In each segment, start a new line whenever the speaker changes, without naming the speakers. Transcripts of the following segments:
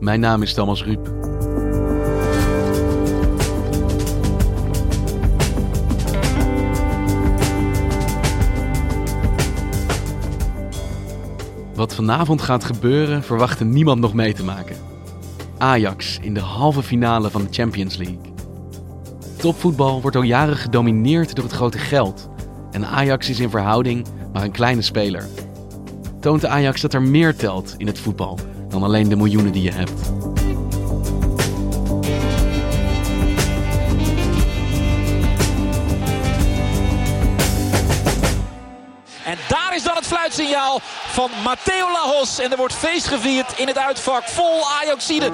Mijn naam is Thomas Ruip. Wat vanavond gaat gebeuren, verwachtte niemand nog mee te maken. Ajax in de halve finale van de Champions League. Topvoetbal wordt al jaren gedomineerd door het grote geld. En Ajax is in verhouding maar een kleine speler. Toont Ajax dat er meer telt in het voetbal dan alleen de miljoenen die je hebt.
En daar is dan het fluitsignaal van Matteo Lajos. En er wordt feest gevierd in het uitvak vol Ajaxide.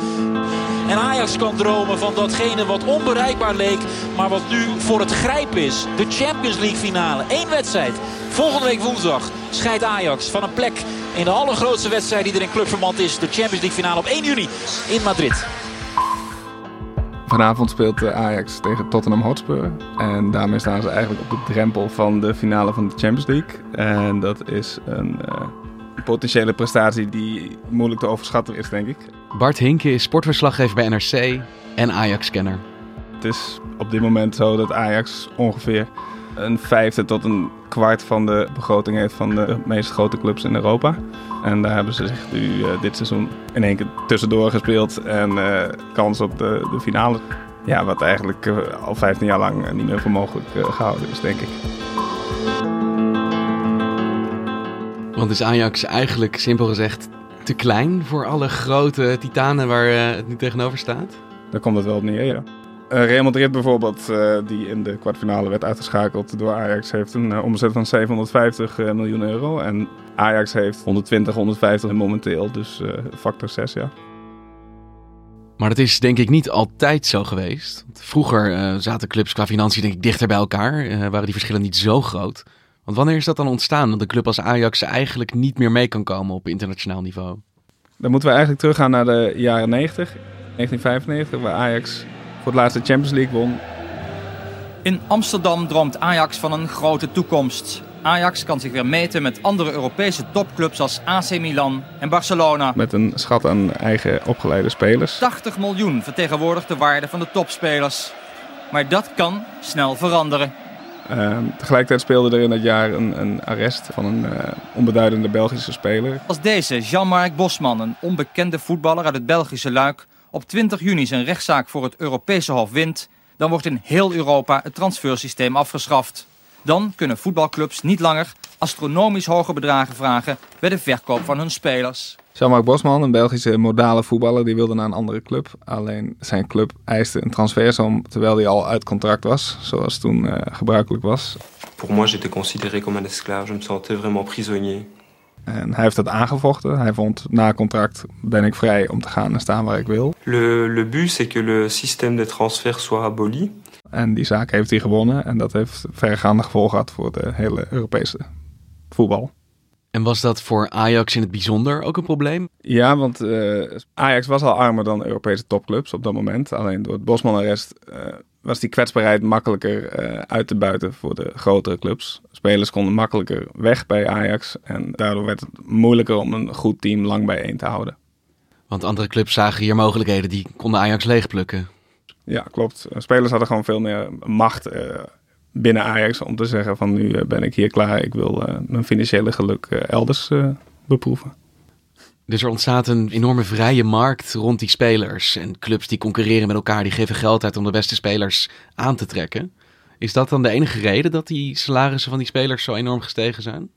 En Ajax kan dromen van datgene wat onbereikbaar leek, maar wat nu voor het grijpen is. De Champions League finale. Eén wedstrijd. Volgende week woensdag scheidt Ajax van een plek in de allergrootste wedstrijd die er in clubverband is. De Champions League finale op 1 juni in Madrid.
Vanavond speelt eh, Ajax tegen Tottenham Hotspur. En daarmee staan ze eigenlijk op de drempel van de finale van de Champions League. En dat is een uh, potentiële prestatie die moeilijk te overschatten is, denk ik.
Bart Hinke is sportverslaggever bij NRC en Ajax-kenner.
Het is op dit moment zo dat Ajax ongeveer een vijfde tot een kwart van de begroting heeft van de meest grote clubs in Europa. En daar hebben ze zich nu uh, dit seizoen in één keer tussendoor gespeeld en uh, kans op de, de finale. Ja, wat eigenlijk uh, al 15 jaar lang niet meer voor mogelijk gehouden is, denk ik.
Want is Ajax eigenlijk, simpel gezegd, te klein voor alle grote titanen waar het nu tegenover staat?
Daar komt het wel op neer, ja. Uh, Real Madrid bijvoorbeeld, uh, die in de kwartfinale werd uitgeschakeld door Ajax, heeft een uh, omzet van 750 miljoen euro. En Ajax heeft 120, 150 momenteel, dus factor 6, ja.
Maar dat is denk ik niet altijd zo geweest. Vroeger zaten clubs qua financiën denk ik dichter bij elkaar, waren die verschillen niet zo groot. Want wanneer is dat dan ontstaan dat een club als Ajax eigenlijk niet meer mee kan komen op internationaal niveau?
Dan moeten we eigenlijk teruggaan naar de jaren 90, 1995, waar Ajax voor het laatste Champions League won.
In Amsterdam droomt Ajax van een grote toekomst. Ajax kan zich weer meten met andere Europese topclubs als AC Milan en Barcelona.
Met een schat aan eigen opgeleide spelers.
80 miljoen vertegenwoordigt de waarde van de topspelers. Maar dat kan snel veranderen.
Uh, tegelijkertijd speelde er in dat jaar een, een arrest van een uh, onbeduidende Belgische speler.
Als deze Jean-Marc Bosman, een onbekende voetballer uit het Belgische Luik, op 20 juni zijn rechtszaak voor het Europese Hof wint, dan wordt in heel Europa het transfersysteem afgeschaft. Dan kunnen voetbalclubs niet langer astronomisch hoge bedragen vragen bij de verkoop van hun spelers.
Jean-Marc Bosman, een Belgische modale voetballer, die wilde naar een andere club. Alleen zijn club eiste een transfersom terwijl hij al uit contract was, zoals toen uh, gebruikelijk was.
Pour moi, j'étais considéré comme un esclave. Je me sentais vraiment prisonnier.
En hij heeft dat aangevochten. Hij vond na contract ben ik vrij om te gaan en staan waar ik wil.
Le, le but c'est que le système de transfert soit aboli.
En die zaak heeft hij gewonnen en dat heeft verregaande gevolgen gehad voor de hele Europese voetbal.
En was dat voor Ajax in het bijzonder ook een probleem?
Ja, want uh, Ajax was al armer dan Europese topclubs op dat moment. Alleen door het Bosman-arrest uh, was die kwetsbaarheid makkelijker uh, uit te buiten voor de grotere clubs. Spelers konden makkelijker weg bij Ajax en daardoor werd het moeilijker om een goed team lang bijeen te houden.
Want andere clubs zagen hier mogelijkheden, die konden Ajax leegplukken.
Ja, klopt. Spelers hadden gewoon veel meer macht binnen Ajax om te zeggen van nu ben ik hier klaar, ik wil mijn financiële geluk elders beproeven.
Dus er ontstaat een enorme vrije markt rond die spelers. En clubs die concurreren met elkaar, die geven geld uit om de beste spelers aan te trekken. Is dat dan de enige reden dat die salarissen van die spelers zo enorm gestegen zijn?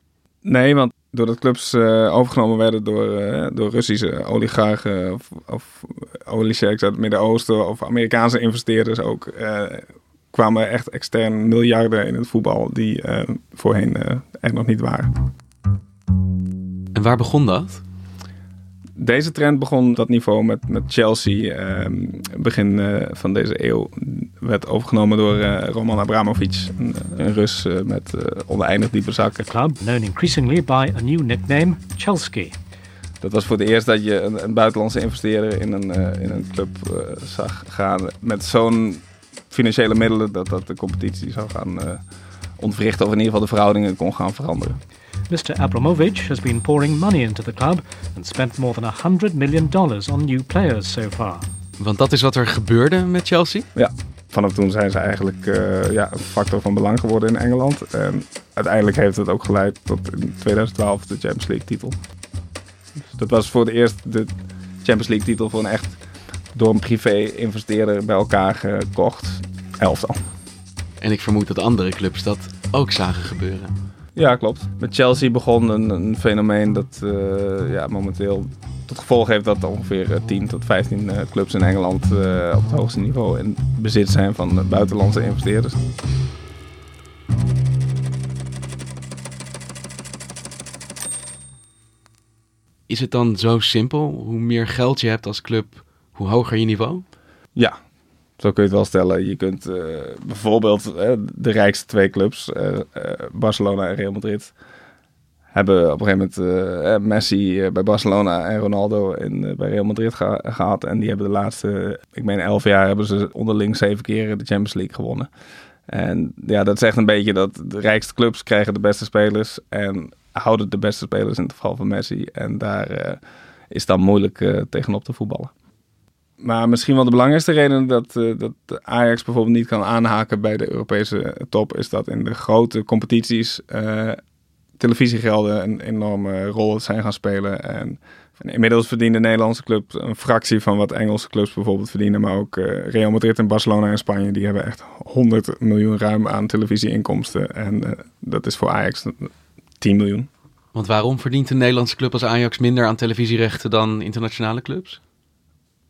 Nee, want doordat clubs uh, overgenomen werden door, uh, door Russische oligarchen of, of uit het Midden-Oosten of Amerikaanse investeerders ook, uh, kwamen echt extern miljarden in het voetbal die voorheen er nog niet waren.
En waar begon dat?
Deze trend begon dat niveau met, met Chelsea. Ehm, begin uh, van deze eeuw werd overgenomen door uh, Roman Abramovic, een, een Rus uh, met oneindig diepe zakken.
Club known increasingly by a new nickname, Chelsea.
Dat was voor het eerst dat je een, een buitenlandse investeerder in een, in een club zag gaan met zo'n financiële middelen dat dat de competitie zou gaan ontwrichten of in ieder geval de verhoudingen kon gaan veranderen.
Mr. Abramovich has been pouring money into the club and spent more than 100 million dollars on new players so far.
Want dat is wat er gebeurde met Chelsea?
Ja, vanaf toen zijn ze eigenlijk uh, ja, een factor van belang geworden in Engeland. En uiteindelijk heeft het ook geleid tot in 2012 de Champions League titel. Dus dat was voor het eerst de Champions League titel voor een echt door een privé-investeerder bij elkaar gekocht elftal.
En ik vermoed dat andere clubs dat ook zagen gebeuren.
Ja, klopt. Met Chelsea begon een, een fenomeen dat uh, ja, momenteel tot gevolg heeft dat ongeveer 10 eh, tot 15 uh, clubs in Engeland uh, op het hoogste niveau in bezit zijn van buitenlandse investeerders.
Is het dan zo simpel? Hoe meer geld je hebt als club, hoe hoger je niveau?
Ja, zo kun je het wel stellen. Je kunt uh, bijvoorbeeld uh, de rijkste twee clubs, uh, Barcelona en Real Madrid, hebben op een gegeven moment Messi bij Barcelona en Ronaldo in, bij Real Madrid ge gehad. En die hebben de laatste, ik meen elf jaar, hebben ze onderling zeven keer de Champions League gewonnen. En ja, dat zegt een beetje dat de rijkste clubs krijgen de beste spelers en houden de beste spelers in het geval van Messi. En daar is dan moeilijk tegenop te voetballen. Maar misschien wel de belangrijkste reden dat, uh, dat Ajax bijvoorbeeld niet kan aanhaken bij de Europese top, is dat in de grote competities uh, televisiegelden een enorme rol zijn gaan spelen. En inmiddels verdient de Nederlandse club een fractie van wat Engelse clubs bijvoorbeeld verdienen. Maar ook uh, Real Madrid en Barcelona en Spanje, die hebben echt 100 miljoen ruim aan televisieinkomsten. En dat is voor Ajax 10 miljoen.
Want waarom verdient een Nederlandse club als Ajax minder aan televisierechten dan internationale clubs?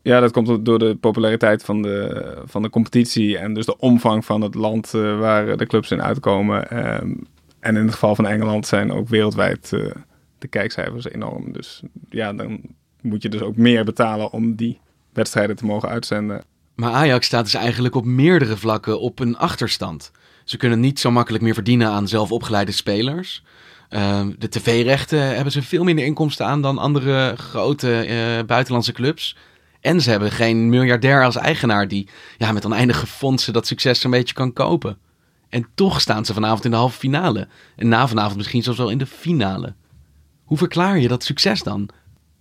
Ja, dat komt door de populariteit van de, van de competitie en dus de omvang van het land uh, waar de clubs in uitkomen. Um, en in het geval van Engeland zijn ook wereldwijd uh, de kijkcijfers enorm. Dus ja, dan moet je dus ook meer betalen om die wedstrijden te mogen uitzenden.
Maar Ajax staat dus eigenlijk op meerdere vlakken op een achterstand. Ze kunnen niet zo makkelijk meer verdienen aan zelf opgeleide spelers. Uh, de tv-rechten hebben ze veel minder inkomsten aan dan andere grote uh, buitenlandse clubs. En ze hebben geen miljardair als eigenaar die ja, met oneindige fondsen dat succes een beetje kan kopen. En toch staan ze vanavond in de halve finale. En na vanavond misschien zelfs wel in de finale. Hoe verklaar je dat succes dan?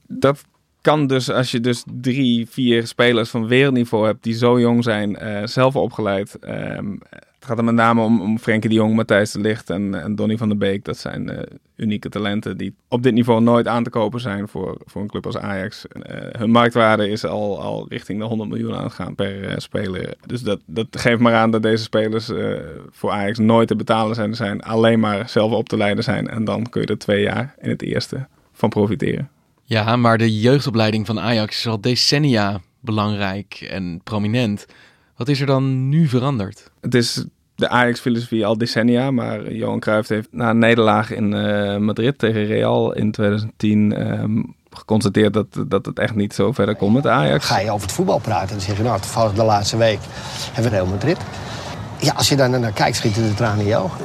Dat kan dus als je dus drie, vier spelers van wereldniveau hebt die zo jong zijn, uh, zelf opgeleid. Uh, het gaat er met name om, om Frenkie de Jong, Matthijs de Ligt en, en Donny van der Beek. Dat zijn uh, unieke talenten die op dit niveau nooit aan te kopen zijn voor, voor een club als Ajax. Uh, hun marktwaarde is al, al richting de 100 miljoen aan het gaan per uh, speler. Dus dat, dat geeft maar aan dat deze spelers voor Ajax nooit te betalen zijn. Zijn alleen maar zelf op te leiden zijn. En dan kun je er twee jaar in het eerste van profiteren.
Ja, maar de jeugdopleiding van Ajax is al decennia belangrijk en prominent. Wat is er dan nu veranderd?
Het is de Ajax-filosofie al decennia. Maar Johan Cruijff heeft na een nederlaag in uh, Madrid tegen Real in 2010 um, geconstateerd dat, dat het echt niet zo verder kon met Ajax.
Ga je over het voetbal praten en zeg je nou toevallig de laatste week hebben we Real Madrid. Ja, als je daar naar kijkt schieten de tranen in je ogen.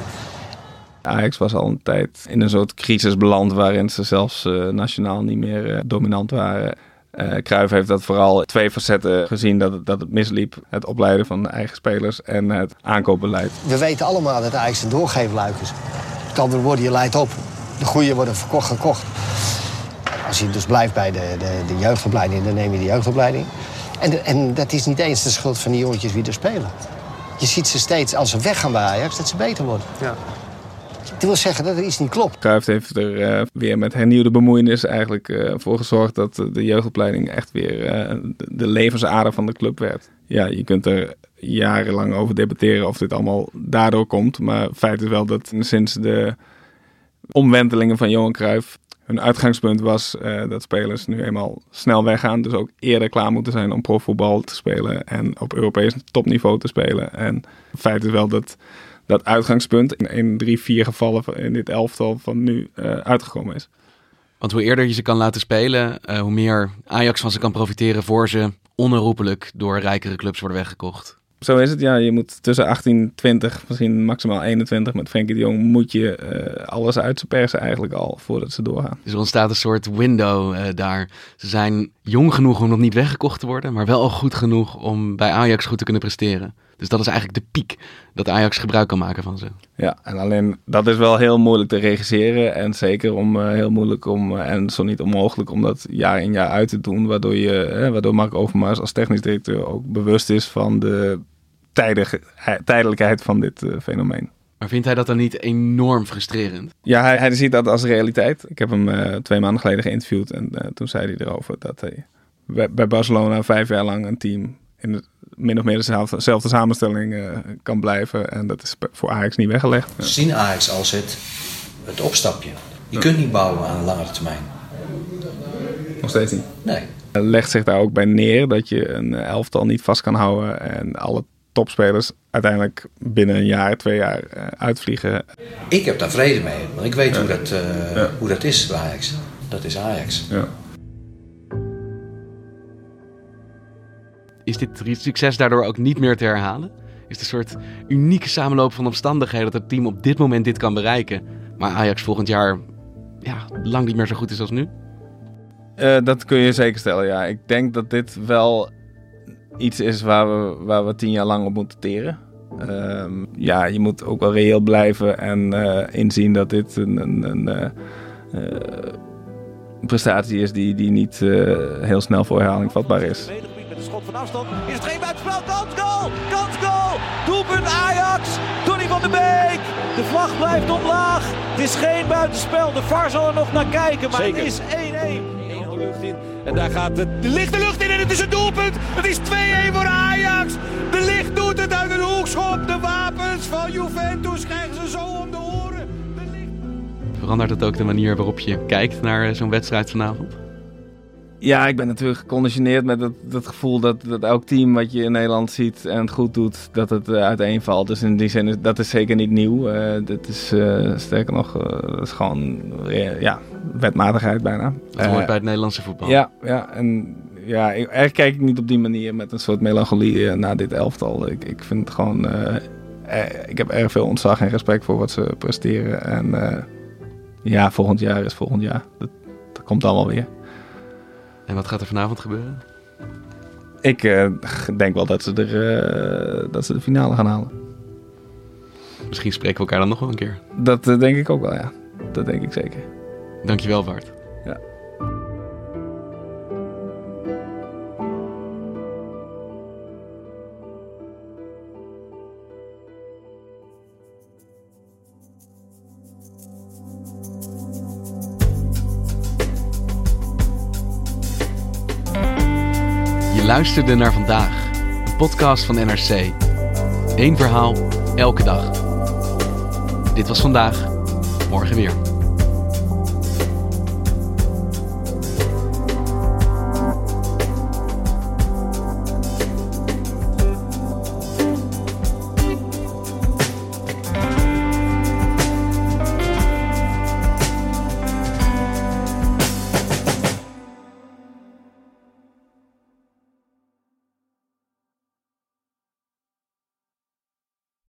Ajax was al een tijd in een soort crisis beland waarin ze zelfs uh, nationaal niet meer uh, dominant waren. Uh, Cruijff heeft dat vooral twee facetten gezien dat het, dat het misliep. Het opleiden van eigen spelers en het aankoopbeleid.
We weten allemaal dat Ajax een doorgeefluik is. Het andere worden je leidt op. De goede worden verkocht, gekocht. Als je dus blijft bij de, de, de jeugdopleiding, dan neem je de jeugdopleiding. En, en dat is niet eens de schuld van die jongetjes die er spelen. Je ziet ze steeds, als ze weggaan bij Ajax, dat ze beter worden. Ja. Dat wil zeggen dat er iets niet klopt.
Cruijff heeft er uh, weer met hernieuwde bemoeienis eigenlijk uh, voor gezorgd dat de jeugdopleiding echt weer uh, de levensader van de club werd. Ja, je kunt er jarenlang over debatteren of dit allemaal daardoor komt. Maar feit is wel dat sinds de omwentelingen van Johan Cruijff hun uitgangspunt was dat spelers nu eenmaal snel weggaan. Dus ook eerder klaar moeten zijn om profvoetbal te spelen en op Europees topniveau te spelen. En feit is wel dat dat uitgangspunt in, in drie, vier gevallen in dit elftal van nu uh, uitgekomen is.
Want hoe eerder je ze kan laten spelen, uh, hoe meer Ajax van ze kan profiteren voor ze onherroepelijk door rijkere clubs worden weggekocht.
Zo is het, ja. Je moet tussen 18, 20, misschien maximaal 21 met Frenkie de Jong... moet je uh, alles uit ze persen eigenlijk al voordat ze doorgaan.
Dus er ontstaat een soort window uh, daar. Ze zijn jong genoeg om nog niet weggekocht te worden... maar wel al goed genoeg om bij Ajax goed te kunnen presteren. Dus dat is eigenlijk de piek dat Ajax gebruik kan maken van ze.
Ja, en alleen dat is wel heel moeilijk te regisseren. En zeker om, uh, heel moeilijk om, uh, en zo niet onmogelijk om dat jaar in jaar uit te doen. Waardoor, je, uh, waardoor Mark Overmars als technisch directeur ook bewust is van de tijdige, tijdelijkheid van dit fenomeen.
Maar vindt hij dat dan niet enorm frustrerend?
Ja, hij, hij ziet dat als realiteit. Ik heb hem twee maanden geleden geïnterviewd en toen zei hij erover dat hij bij Barcelona vijf jaar lang een team in het min of meer dezelfde, dezelfde samenstelling uh, kan blijven. En dat is voor Ajax niet weggelegd.
Ja. Zien Ajax als het, het opstapje. Je kunt niet bouwen aan een langere termijn.
Nog steeds niet?
Nee.
Legt zich daar ook bij neer dat je een elftal niet vast kan houden en alle topspelers uiteindelijk binnen een jaar, twee jaar uh, uitvliegen.
Ik heb daar vrede mee, want ik weet ja. hoe, dat, uh, ja. hoe dat is bij Ajax. Dat is Ajax.
Ja.
Is dit succes daardoor ook niet meer te herhalen? Is het een soort unieke samenloop van omstandigheden dat het team op dit moment dit kan bereiken, maar Ajax volgend jaar ja, lang niet meer zo goed is als nu?
Uh, dat kun je zeker stellen, ja. Ik denk dat dit wel iets is waar we, waar we tien jaar lang op moeten teren. Uh, ja, je moet ook wel reëel blijven en uh, inzien dat dit een, een, een uh, prestatie is die, die niet heel snel voor herhaling vatbaar is
schot van afstand. Is het geen buitenspel? Kans goal! Kans goal! Doelpunt Ajax! Donny van de Beek! De vlag blijft omlaag. Het is geen buitenspel. De VAR zal er nog naar kijken, maar Zeker. het is 1-1. de lucht in. En daar gaat het. De licht de lucht in en het is een doelpunt. Het is 2-1 voor Ajax. De licht doet het uit een hoekschop. De wapens van Juventus krijgen ze zo om de oren. De licht...
Verandert het ook de manier waarop je kijkt naar zo'n wedstrijd vanavond?
Ja, ik ben natuurlijk geconditioneerd met het, het gevoel dat, dat elk team wat je in Nederland ziet en het goed doet, dat het uh, uiteenvalt. Dus in die zin, is, dat is zeker niet nieuw. Uh, dat is uh, sterker nog, dat is gewoon ja, wetmatigheid bijna.
Dat hoort bij het Nederlandse voetbal.
Ja, ja en ja, ik, eigenlijk kijk ik niet op die manier met een soort melancholie naar dit elftal. Ik, ik vind het gewoon, ik heb erg veel ontzag en respect voor wat ze presteren. En ja, volgend jaar is volgend jaar. Dat, dat komt allemaal weer.
En wat gaat er vanavond gebeuren?
Ik uh, denk wel dat ze, er, uh, dat ze de finale gaan halen.
Misschien spreken we elkaar dan nog wel een keer.
Dat uh, denk ik ook wel, ja. Dat denk ik zeker.
Dankjewel, Bart.
Ja.
Luisterde naar vandaag, een podcast van NRC. Eén verhaal, elke dag. Dit was vandaag, morgen weer.